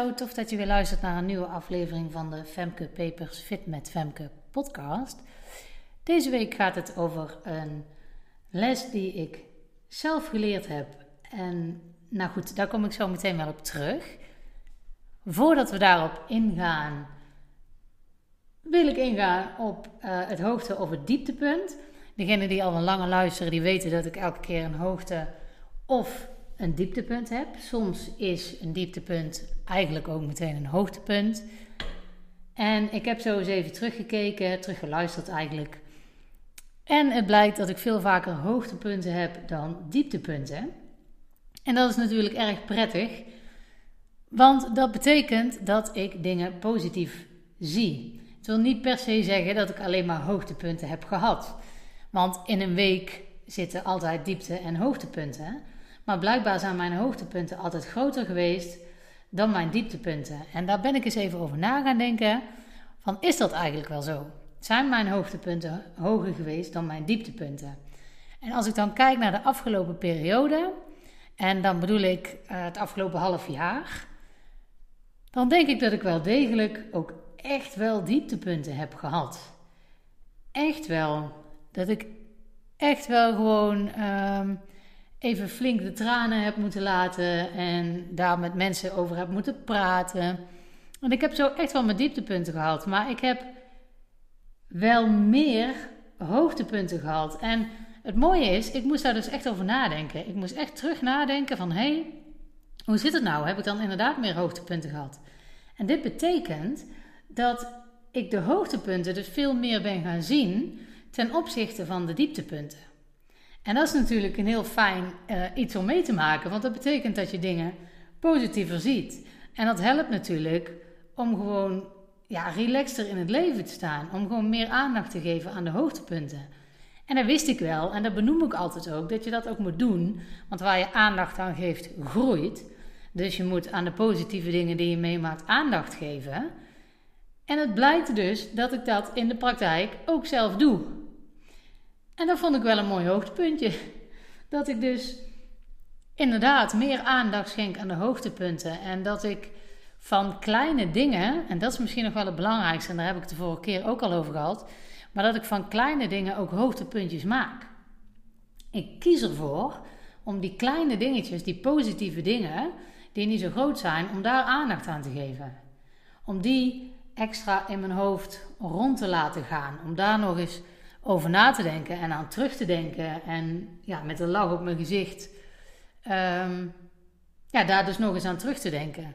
Tof dat je weer luistert naar een nieuwe aflevering van de Femke Papers Fit met Femke podcast. Deze week gaat het over een les die ik zelf geleerd heb. En nou goed, daar kom ik zo meteen wel op terug. Voordat we daarop ingaan, wil ik ingaan op uh, het hoogte- of het dieptepunt. Degenen die al een lange luisteren, die weten dat ik elke keer een hoogte of een dieptepunt heb. Soms is een dieptepunt eigenlijk ook meteen een hoogtepunt. En ik heb zo eens even teruggekeken, teruggeluisterd eigenlijk. En het blijkt dat ik veel vaker hoogtepunten heb dan dieptepunten. En dat is natuurlijk erg prettig, want dat betekent dat ik dingen positief zie. Het wil niet per se zeggen dat ik alleen maar hoogtepunten heb gehad. Want in een week zitten altijd diepte- en hoogtepunten. Maar blijkbaar zijn mijn hoogtepunten altijd groter geweest dan mijn dieptepunten. En daar ben ik eens even over na gaan denken. Van is dat eigenlijk wel zo? Zijn mijn hoogtepunten hoger geweest dan mijn dieptepunten? En als ik dan kijk naar de afgelopen periode, en dan bedoel ik uh, het afgelopen half jaar, dan denk ik dat ik wel degelijk ook echt wel dieptepunten heb gehad. Echt wel. Dat ik echt wel gewoon um, even flink de tranen heb moeten laten en daar met mensen over heb moeten praten. Want ik heb zo echt wel mijn dieptepunten gehad, maar ik heb wel meer hoogtepunten gehad. En het mooie is, ik moest daar dus echt over nadenken. Ik moest echt terug nadenken van, hé, hey, hoe zit het nou? Heb ik dan inderdaad meer hoogtepunten gehad? En dit betekent dat ik de hoogtepunten dus veel meer ben gaan zien ten opzichte van de dieptepunten. En dat is natuurlijk een heel fijn uh, iets om mee te maken, want dat betekent dat je dingen positiever ziet. En dat helpt natuurlijk om gewoon ja, relaxter in het leven te staan, om gewoon meer aandacht te geven aan de hoogtepunten. En dat wist ik wel, en dat benoem ik altijd ook, dat je dat ook moet doen, want waar je aandacht aan geeft, groeit. Dus je moet aan de positieve dingen die je meemaakt aandacht geven. En het blijkt dus dat ik dat in de praktijk ook zelf doe. En dat vond ik wel een mooi hoogtepuntje. Dat ik dus inderdaad meer aandacht schenk aan de hoogtepunten. En dat ik van kleine dingen, en dat is misschien nog wel het belangrijkste, en daar heb ik de vorige keer ook al over gehad, maar dat ik van kleine dingen ook hoogtepuntjes maak. Ik kies ervoor om die kleine dingetjes, die positieve dingen, die niet zo groot zijn, om daar aandacht aan te geven. Om die extra in mijn hoofd rond te laten gaan. Om daar nog eens over na te denken en aan terug te denken. En ja, met een lach op mijn gezicht. Um, ja, daar dus nog eens aan terug te denken.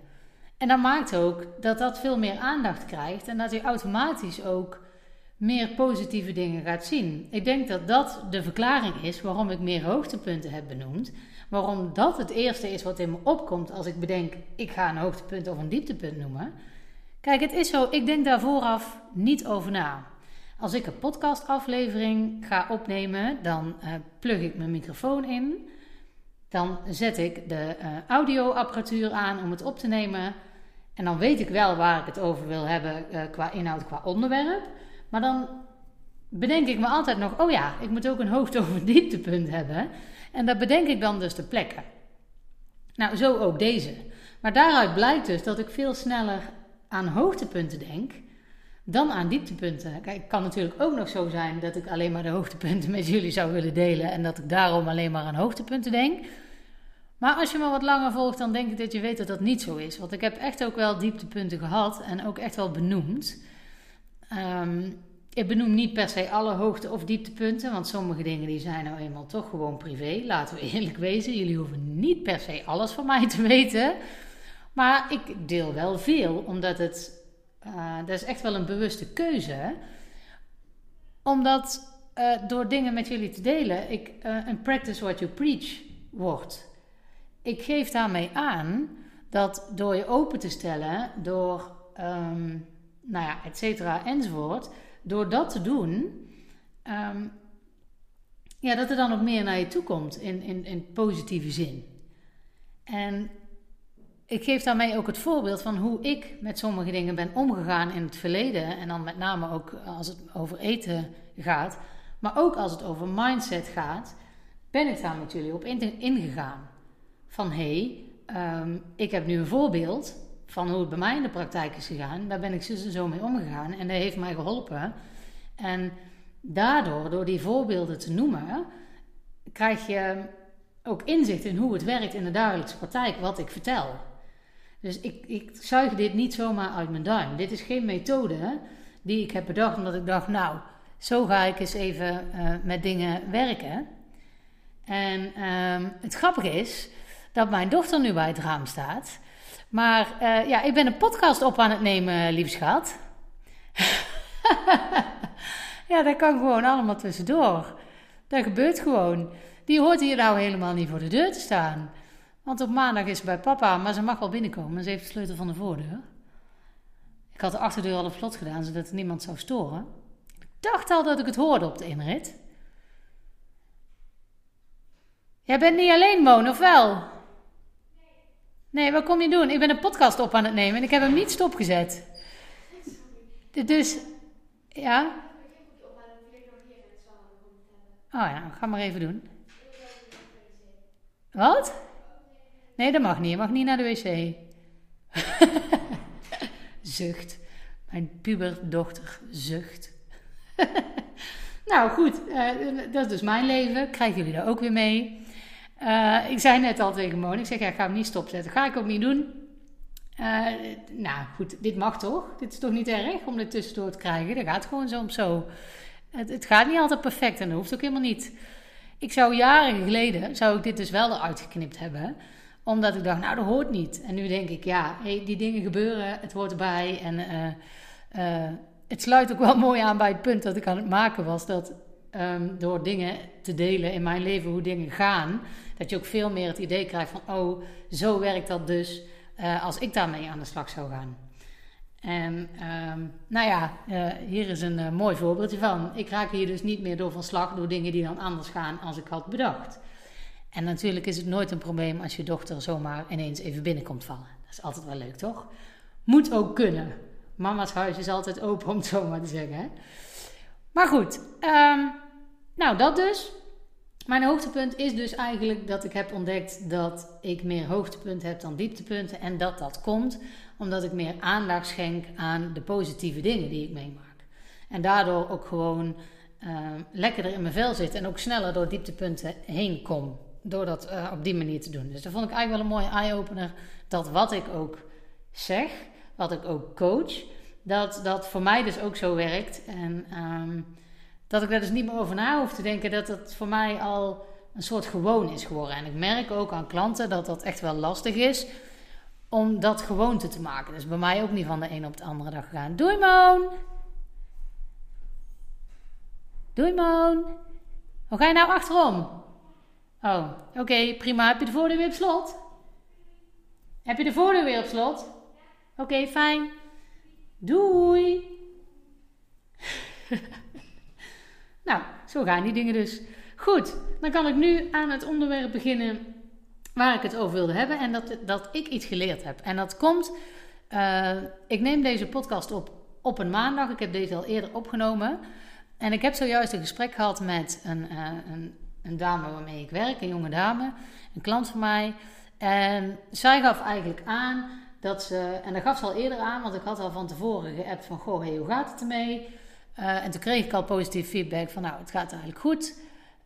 En dat maakt ook dat dat veel meer aandacht krijgt. En dat je automatisch ook meer positieve dingen gaat zien. Ik denk dat dat de verklaring is waarom ik meer hoogtepunten heb benoemd. Waarom dat het eerste is wat in me opkomt als ik bedenk, ik ga een hoogtepunt of een dieptepunt noemen. Kijk, het is zo, ik denk daar vooraf niet over na. Als ik een podcastaflevering ga opnemen, dan uh, plug ik mijn microfoon in. Dan zet ik de uh, audioapparatuur aan om het op te nemen. En dan weet ik wel waar ik het over wil hebben uh, qua inhoud, qua onderwerp. Maar dan bedenk ik me altijd nog, oh ja, ik moet ook een hoogte- of dieptepunt hebben. En dat bedenk ik dan dus de plekken. Nou, zo ook deze. Maar daaruit blijkt dus dat ik veel sneller aan hoogtepunten denk dan aan dieptepunten. Kijk, het kan natuurlijk ook nog zo zijn dat ik alleen maar de hoogtepunten met jullie zou willen delen en dat ik daarom alleen maar aan hoogtepunten denk. Maar als je me wat langer volgt, dan denk ik dat je weet dat dat niet zo is. Want ik heb echt ook wel dieptepunten gehad en ook echt wel benoemd. Um, ik benoem niet per se alle hoogte- of dieptepunten, want sommige dingen die zijn nou eenmaal toch gewoon privé. Laten we eerlijk wezen, jullie hoeven niet per se alles van mij te weten. Maar ik deel wel veel, omdat het, uh, dat is echt wel een bewuste keuze. Omdat uh, door dingen met jullie te delen, ik uh, een practice what you preach word. Ik geef daarmee aan dat door je open te stellen, door, um, nou ja, et cetera, enzovoort door dat te doen, um, ja, dat er dan ook meer naar je toe komt in, in, in positieve zin. En ik geef daarmee ook het voorbeeld van hoe ik met sommige dingen ben omgegaan in het verleden. En dan met name ook als het over eten gaat. Maar ook als het over mindset gaat, ben ik daar met jullie op ingegaan. Van hé, hey, um, ik heb nu een voorbeeld van hoe het bij mij in de praktijk is gegaan. Daar ben ik zo, zo mee omgegaan en dat heeft mij geholpen. En daardoor, door die voorbeelden te noemen, krijg je ook inzicht in hoe het werkt in de dagelijkse praktijk, wat ik vertel. Dus ik, ik zuig dit niet zomaar uit mijn duim. Dit is geen methode die ik heb bedacht omdat ik dacht, nou, zo ga ik eens even uh, met dingen werken. En uh, het grappige is dat mijn dochter nu bij het raam staat. Maar uh, ja, ik ben een podcast op aan het nemen, lief schat. ja, dat kan gewoon allemaal tussendoor. Dat gebeurt gewoon. Die hoort hier nou helemaal niet voor de deur te staan. Want op maandag is ze bij papa, maar ze mag wel binnenkomen. Ze heeft de sleutel van de voordeur. Ik had de achterdeur al op slot gedaan, zodat niemand zou storen. Ik dacht al dat ik het hoorde op de inrit. Jij bent niet alleen, Moon, of wel? Nee, wat kom je doen? Ik ben een podcast op aan het nemen en ik heb hem niet stopgezet. Dus, ja? Oh ja, ga maar even doen. Wat? Nee, dat mag niet. Je mag niet naar de wc. zucht. Mijn puberdochter zucht. nou goed, uh, dat is dus mijn leven. Krijgen jullie daar ook weer mee? Uh, ik zei net al tegen Moon, ik zeg ja, ik ga hem niet stopzetten. Ga ik ook niet doen. Uh, nou goed, dit mag toch? Dit is toch niet erg om dit tussendoor te krijgen? Dat gaat gewoon zo om zo. Het, het, gaat niet altijd perfect en dat hoeft ook helemaal niet. Ik zou jaren geleden, zou ik dit dus wel eruit geknipt hebben omdat ik dacht, nou, dat hoort niet. En nu denk ik, ja, die dingen gebeuren, het hoort erbij. En uh, uh, het sluit ook wel mooi aan bij het punt dat ik aan het maken was. Dat um, door dingen te delen in mijn leven, hoe dingen gaan, dat je ook veel meer het idee krijgt van, oh, zo werkt dat dus uh, als ik daarmee aan de slag zou gaan. En um, nou ja, hier is een mooi voorbeeldje van. Ik raak hier dus niet meer door van slag door dingen die dan anders gaan als ik had bedacht. En natuurlijk is het nooit een probleem als je dochter zomaar ineens even binnenkomt vallen. Dat is altijd wel leuk, toch? Moet ook kunnen. Mama's huis is altijd open, om het zo maar te zeggen. Hè? Maar goed, um, nou dat dus. Mijn hoogtepunt is dus eigenlijk dat ik heb ontdekt dat ik meer hoogtepunten heb dan dieptepunten. En dat dat komt omdat ik meer aandacht schenk aan de positieve dingen die ik meemaak. En daardoor ook gewoon uh, lekkerder in mijn vel zit en ook sneller door dieptepunten heen kom door dat uh, op die manier te doen. Dus dat vond ik eigenlijk wel een mooie eye-opener. Dat wat ik ook zeg, wat ik ook coach, dat dat voor mij dus ook zo werkt. En um, dat ik daar dus niet meer over na hoef te denken. Dat het voor mij al een soort gewoon is geworden. En ik merk ook aan klanten dat dat echt wel lastig is om dat gewoonte te maken. Dus bij mij ook niet van de een op de andere dag gaan. Doei Moon! Doei Moon! Hoe ga je nou achterom? Oh, oké, prima. Heb je de voordeur weer op slot? Heb je de voordeur weer op slot? Oké, fijn. Doei. nou, zo gaan die dingen dus. Goed, dan kan ik nu aan het onderwerp beginnen waar ik het over wilde hebben. En dat, dat ik iets geleerd heb. En dat komt, uh, ik neem deze podcast op op een maandag. Ik heb deze al eerder opgenomen. En ik heb zojuist een gesprek gehad met een, uh, een een dame waarmee ik werk, een jonge dame, een klant van mij. En zij gaf eigenlijk aan dat ze, en dat gaf ze al eerder aan, want ik had al van tevoren geappt van, goh, hey, hoe gaat het ermee? Uh, en toen kreeg ik al positief feedback van, nou, het gaat eigenlijk goed.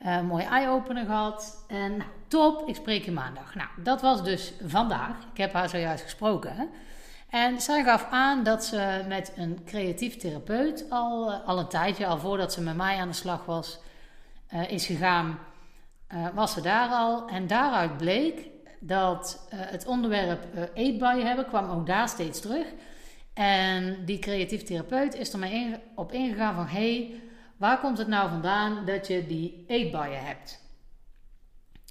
Uh, mooi eye-opener gehad. En top, ik spreek je maandag. Nou, dat was dus vandaag. Ik heb haar zojuist gesproken. En zij gaf aan dat ze met een creatief therapeut al, uh, al een tijdje, al voordat ze met mij aan de slag was, is gegaan uh, was ze daar al. En daaruit bleek dat uh, het onderwerp uh, eetbuien hebben kwam ook daar steeds terug. En die creatief therapeut is er op ingegaan van... hey, waar komt het nou vandaan dat je die eetbuien hebt?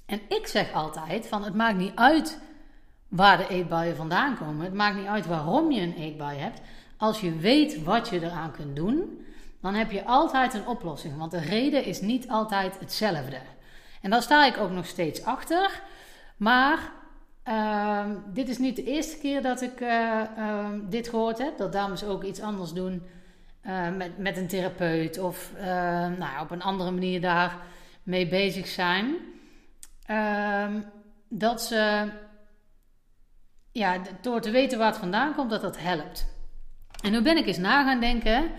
En ik zeg altijd van het maakt niet uit waar de eetbuien vandaan komen. Het maakt niet uit waarom je een eetbui hebt. Als je weet wat je eraan kunt doen, dan heb je altijd een oplossing. Want de reden is niet altijd hetzelfde. En daar sta ik ook nog steeds achter. Maar uh, dit is niet de eerste keer dat ik uh, uh, dit gehoord heb. Dat dames ook iets anders doen eh, met, met een therapeut. Of nou, op een andere manier daar mee bezig zijn. Ehm, dat ze ja, door te weten waar het vandaan komt, dat dat helpt. En nu ben ik eens na gaan denken,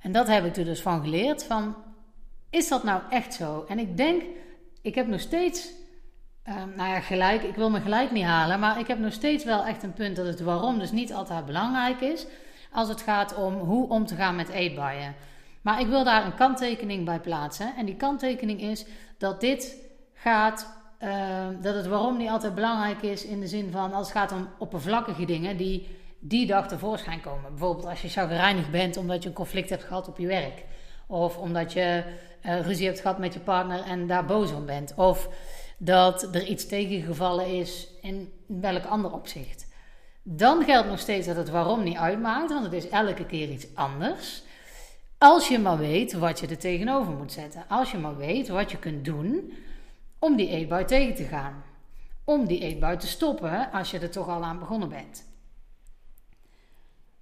en dat heb ik er dus van geleerd, van is dat nou echt zo? En ik denk, ik heb nog steeds, uh, nou ja, gelijk, ik wil me gelijk niet halen, maar ik heb nog steeds wel echt een punt dat het waarom dus niet altijd belangrijk is als het gaat om hoe om te gaan met eetbuien. Maar ik wil daar een kanttekening bij plaatsen. En die kanttekening is dat dit gaat, uh, dat het waarom niet altijd belangrijk is in de zin van als het gaat om oppervlakkige dingen die die dag tevoorschijn komen. Bijvoorbeeld als je chagrijnig bent omdat je een conflict hebt gehad op je werk. Of omdat je uh, ruzie hebt gehad met je partner en daar boos om bent. Of dat er iets tegengevallen is in welk ander opzicht. Dan geldt nog steeds dat het waarom niet uitmaakt, want het is elke keer iets anders. Als je maar weet wat je er tegenover moet zetten. Als je maar weet wat je kunt doen om die eetbui tegen te gaan. Om die eetbui te stoppen als je er toch al aan begonnen bent.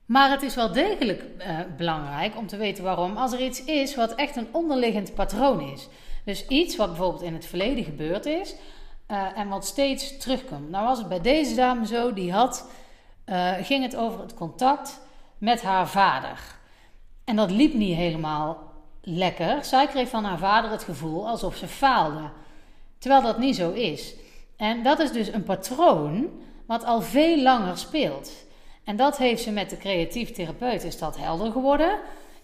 Maar het is wel degelijk uh, belangrijk om te weten waarom. Als er iets is wat echt een onderliggend patroon is. Dus iets wat bijvoorbeeld in het verleden gebeurd is uh, en wat steeds terugkomt. Nou was het bij deze dame zo, die had, uh, ging het over het contact met haar vader. En dat liep niet helemaal lekker. Zij kreeg van haar vader het gevoel alsof ze faalde. Terwijl dat niet zo is. En dat is dus een patroon wat al veel langer speelt. En dat heeft ze met de creatief therapeut, is dat helder geworden.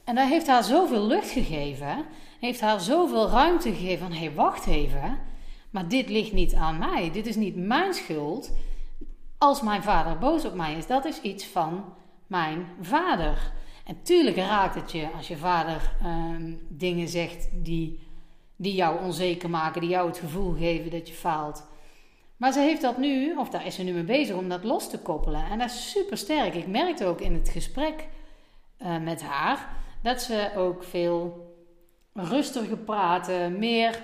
En dat heeft haar zoveel lucht gegeven, heeft haar zoveel ruimte gegeven van, hé, hey, wacht even, maar dit ligt niet aan mij, dit is niet mijn schuld. Als mijn vader boos op mij is, dat is iets van mijn vader. En tuurlijk raakt het je als je vader ehm, dingen zegt die, die jou onzeker maken, die jou het gevoel geven dat je faalt. Maar ze heeft dat nu, of daar is ze nu mee bezig, om dat los te koppelen. En dat is super sterk. Ik merkte ook in het gesprek uh, met haar dat ze ook veel rustiger praatte, meer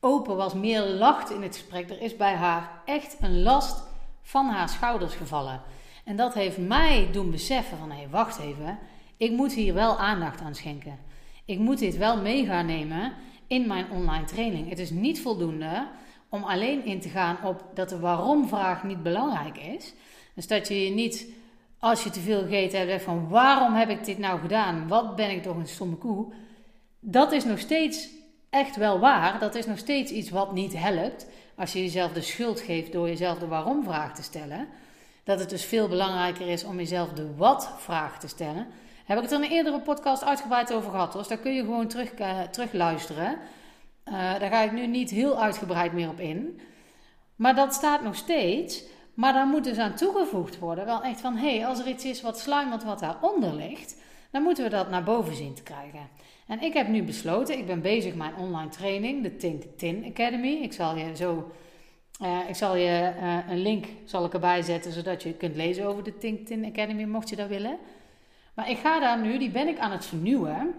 open was, meer lacht in het gesprek. Er is bij haar echt een last van haar schouders gevallen. En dat heeft mij doen beseffen van, hé, hey, wacht even, ik moet hier wel aandacht aan schenken. Ik moet dit wel mee gaan nemen in mijn online training. Het is niet voldoende om alleen in te gaan op dat de waarom-vraag niet belangrijk is. Dus dat je je niet, als je te veel gegeten hebt, van waarom heb ik dit nou gedaan? Wat ben ik toch een stomme koe? Dat is nog steeds echt wel waar. Dat is nog steeds iets wat niet helpt. Als je jezelf de schuld geeft door jezelf de waarom-vraag te stellen. Dat het dus veel belangrijker is om jezelf de wat-vraag te stellen. Heb ik het er in een eerdere podcast uitgebreid over gehad. Dus daar kun je gewoon terug, uh, terug luisteren. Uh, daar ga ik nu niet heel uitgebreid meer op in. Maar dat staat nog steeds. Maar daar moet dus aan toegevoegd worden. Wel echt van, hé, hey, als er iets is wat sluimert wat daaronder ligt, dan moeten we dat naar boven zien te krijgen. En ik heb nu besloten, ik ben bezig met mijn online training, de Think Tin Academy. Ik zal je zo, uh, ik zal je uh, een link zal ik erbij zetten, zodat je kunt lezen over de Think Tin Academy, mocht je dat willen. Maar ik ga daar nu, die ben ik aan het vernieuwen.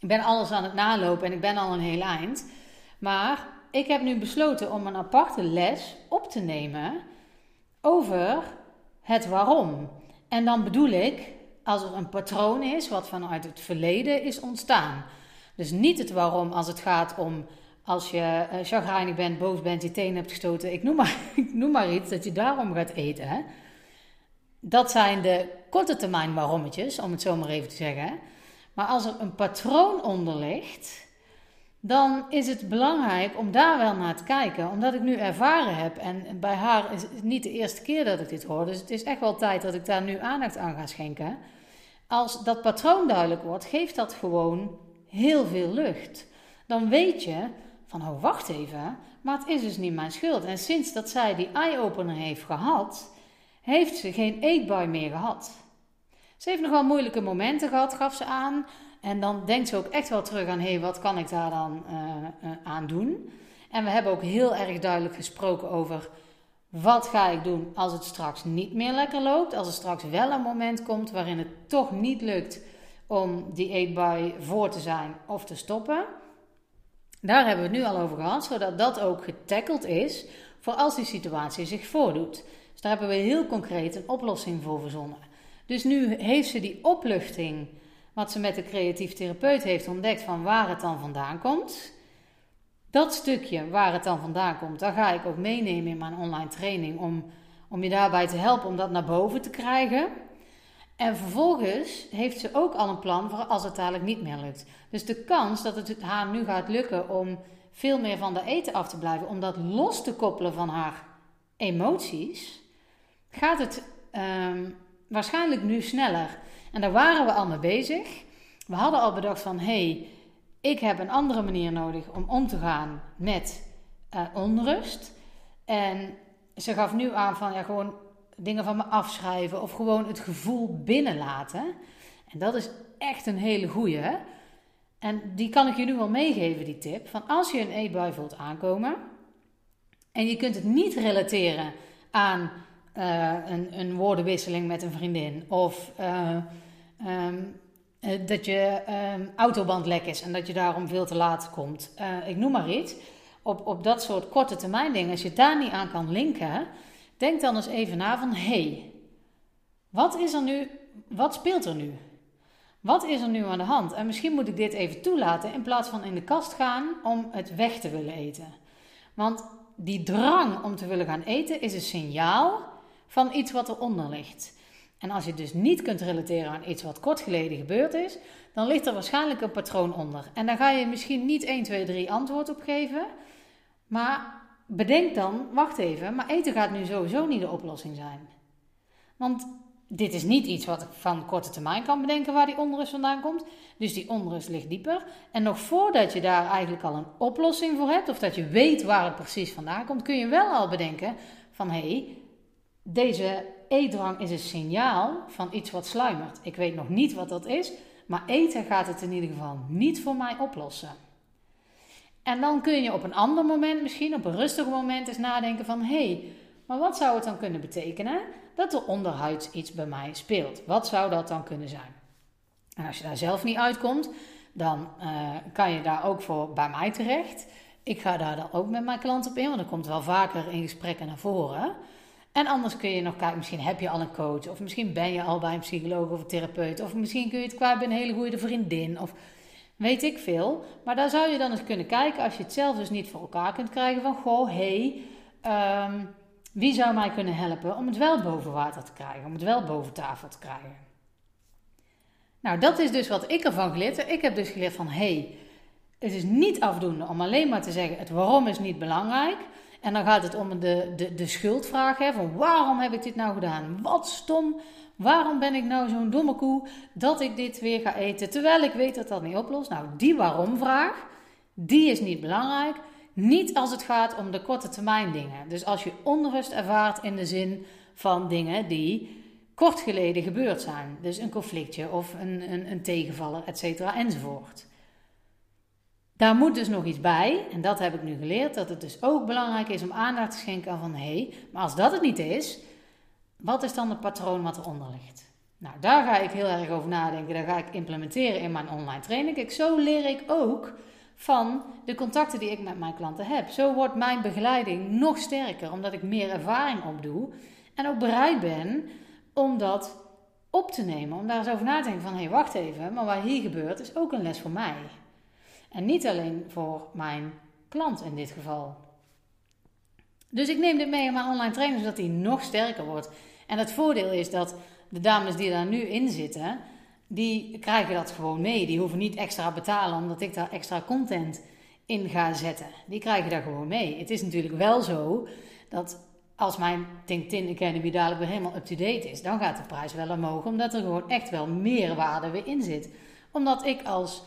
Ik ben alles aan het nalopen en ik ben al een heel eind. Maar ik heb nu besloten om een aparte les op te nemen over het waarom. En dan bedoel ik als er een patroon is wat vanuit het verleden is ontstaan. Dus niet het waarom als het gaat om als je uh, chagrijnig bent, boos bent, je tenen hebt gestoten. Ik noem maar, ik noem maar iets dat je daarom gaat eten. Hè? Dat zijn de korte termijn waarommetjes, om het zo maar even te zeggen. Maar als er een patroon onder ligt, dan is het belangrijk om daar wel naar te kijken. Omdat ik nu ervaren heb, en bij haar is het niet de eerste keer dat ik dit hoor, dus het is echt wel tijd dat ik daar nu aandacht aan ga schenken. Als dat patroon duidelijk wordt, geeft dat gewoon heel veel lucht. Dan weet je van, oh wacht even, maar het is dus niet mijn schuld. En sinds dat zij die eye-opener heeft gehad, heeft ze geen eetbui meer gehad. Ze heeft nog wel moeilijke momenten gehad, gaf ze aan. En dan denkt ze ook echt wel terug aan: hé, wat kan ik daar dan uh, uh, aan doen? En we hebben ook heel erg duidelijk gesproken over wat ga ik doen als het straks niet meer lekker loopt. Als er straks wel een moment komt waarin het toch niet lukt om die eetbui voor te zijn of te stoppen. Daar hebben we het nu al over gehad, zodat dat ook getackeld is voor als die situatie zich voordoet. Dus daar hebben we heel concreet een oplossing voor verzonnen. Dus nu heeft ze die opluchting, wat ze met de creatief therapeut heeft ontdekt, van waar het dan vandaan komt. Dat stukje waar het dan vandaan komt, daar ga ik ook meenemen in mijn online training om, om je daarbij te helpen om dat naar boven te krijgen. En vervolgens heeft ze ook al een plan voor als het dadelijk niet meer lukt. Dus de kans dat het haar nu gaat lukken om veel meer van de eten af te blijven, om dat los te koppelen van haar emoties, gaat het um, waarschijnlijk nu sneller. En daar waren we al mee bezig. We hadden al bedacht van, hey, ik heb een andere manier nodig om om te gaan met uh, onrust. En ze gaf nu aan van, ja, gewoon dingen van me afschrijven of gewoon het gevoel binnenlaten. En dat is echt een hele goeie. En die kan ik je nu wel meegeven, die tip. Van als je een eetbui voelt aankomen en je kunt het niet relateren aan uh, een, een, woordenwisseling met een vriendin of uh, um, dat je um, autoband lek is en dat je daarom veel te laat komt. Ik noem maar iets. Op, op dat soort korte termijn dingen, als je daar niet aan kan linken, denk dan eens even na van hé, hey, wat is er nu, wat speelt er nu? Wat is er nu aan de hand? En misschien moet ik dit even toelaten in plaats van in de kast gaan om het weg te willen eten. Want die drang om te willen gaan eten is een signaal van iets wat eronder ligt. En als je dus niet kunt relateren aan iets wat kort geleden gebeurd is, dan ligt er waarschijnlijk een patroon onder. En daar ga je misschien niet 1, 2, 3 antwoord op geven. Maar bedenk dan, wacht even, maar eten gaat nu sowieso niet de oplossing zijn. Want dit is niet iets wat ik van korte termijn kan bedenken waar die onrust vandaan komt. Dus die onrust ligt dieper. En nog voordat je daar eigenlijk al een oplossing voor hebt, of dat je weet waar het precies vandaan komt, kun je wel al bedenken van hé, hey, deze eetdrang is een signaal van iets wat sluimert. Ik weet nog niet wat dat is, maar eten gaat het in ieder geval niet voor mij oplossen. En dan kun je op een ander moment, misschien op een rustig moment, eens nadenken van hé, hey, maar wat zou het dan kunnen betekenen dat er onderhuids iets bij mij speelt? Wat zou dat dan kunnen zijn? En als je daar zelf niet uitkomt, dan uh, kan je daar ook voor bij mij terecht. Ik ga daar dan ook met mijn klant op in, want dat komt wel vaker in gesprekken naar voren. En anders kun je nog kijken, misschien heb je al een coach, of misschien ben je al bij een psycholoog of een therapeut, of misschien kun je het kwijt bij een hele goede vriendin, of weet ik veel. Maar daar zou je dan eens kunnen kijken, als je het zelf dus niet voor elkaar kunt krijgen, van goh, hé, hey, um, wie zou mij kunnen helpen om het wel boven water te krijgen, om het wel boven tafel te krijgen. Nou, dat is dus wat ik ervan geleerd heb. Ik heb dus geleerd van, hé, hey, het is niet afdoende om alleen maar te zeggen, het waarom is niet belangrijk. En dan gaat het om de, de, de schuldvraag, hè, van waarom heb ik dit nou gedaan? Wat stom, waarom ben ik nou zo'n domme koe dat ik dit weer ga eten, terwijl ik weet dat dat niet oplost? Nou, die waarom-vraag, die is niet belangrijk. Niet als het gaat om de korte termijn dingen. Dus als je onrust ervaart in de zin van dingen die kort geleden gebeurd zijn. Dus een conflictje of een, een, een tegenvaller, et cetera, enzovoort. Daar moet dus nog iets bij, en dat heb ik nu geleerd, dat het dus ook belangrijk is om aandacht te schenken aan van hé, hey, maar als dat het niet is, wat is dan het patroon wat eronder ligt? Nou, daar ga ik heel erg over nadenken, daar ga ik implementeren in mijn online training. Kijk, zo leer ik ook van de contacten die ik met mijn klanten heb. Zo wordt mijn begeleiding nog sterker, omdat ik meer ervaring opdoe en ook bereid ben om dat op te nemen, om daar eens over na te denken van hé, hey, wacht even, maar wat hier gebeurt is ook een les voor mij. En niet alleen voor mijn klant in dit geval. Dus ik neem dit mee in mijn online training zodat die nog sterker wordt. En het voordeel is dat de dames die daar nu in zitten, die krijgen dat gewoon mee. Die hoeven niet extra betalen omdat ik daar extra content in ga zetten. Die krijgen daar gewoon mee. Het is natuurlijk wel zo dat als mijn LinkedIn Academy dadelijk weer helemaal up-to-date is, dan gaat de prijs wel omhoog. Omdat er gewoon echt wel meerwaarde weer in zit. Omdat ik als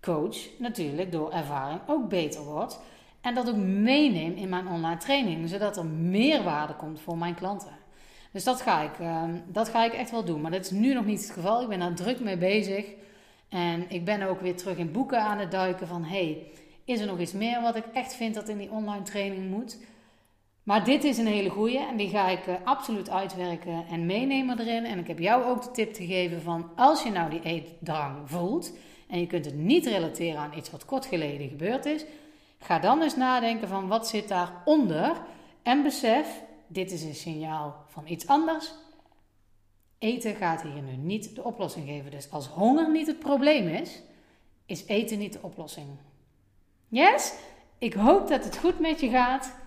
coach natuurlijk door ervaring ook beter wordt. En dat ook meeneem in mijn online training, zodat er meerwaarde komt voor mijn klanten. Dus dat ga, ik, ehm, dat ga ik echt wel doen. Maar dat is nu nog niet het geval. Ik ben daar druk mee bezig. En ik ben ook weer terug in boeken aan het duiken van... hey, is er nog iets meer wat ik echt vind dat in die online training moet? Maar dit is een hele goeie en die ga ik uh, absoluut uitwerken en meenemen erin. En ik heb jou ook de tip gegeven van als je nou die eetdrang voelt en je kunt het niet relateren aan iets wat kort geleden gebeurd is, ga dan eens nadenken van wat zit daaronder en besef, dit is een signaal van iets anders. Eten gaat hier nu niet de oplossing geven. Dus als honger niet het probleem is, is eten niet de oplossing. Yes? Ik hoop dat het goed met je gaat.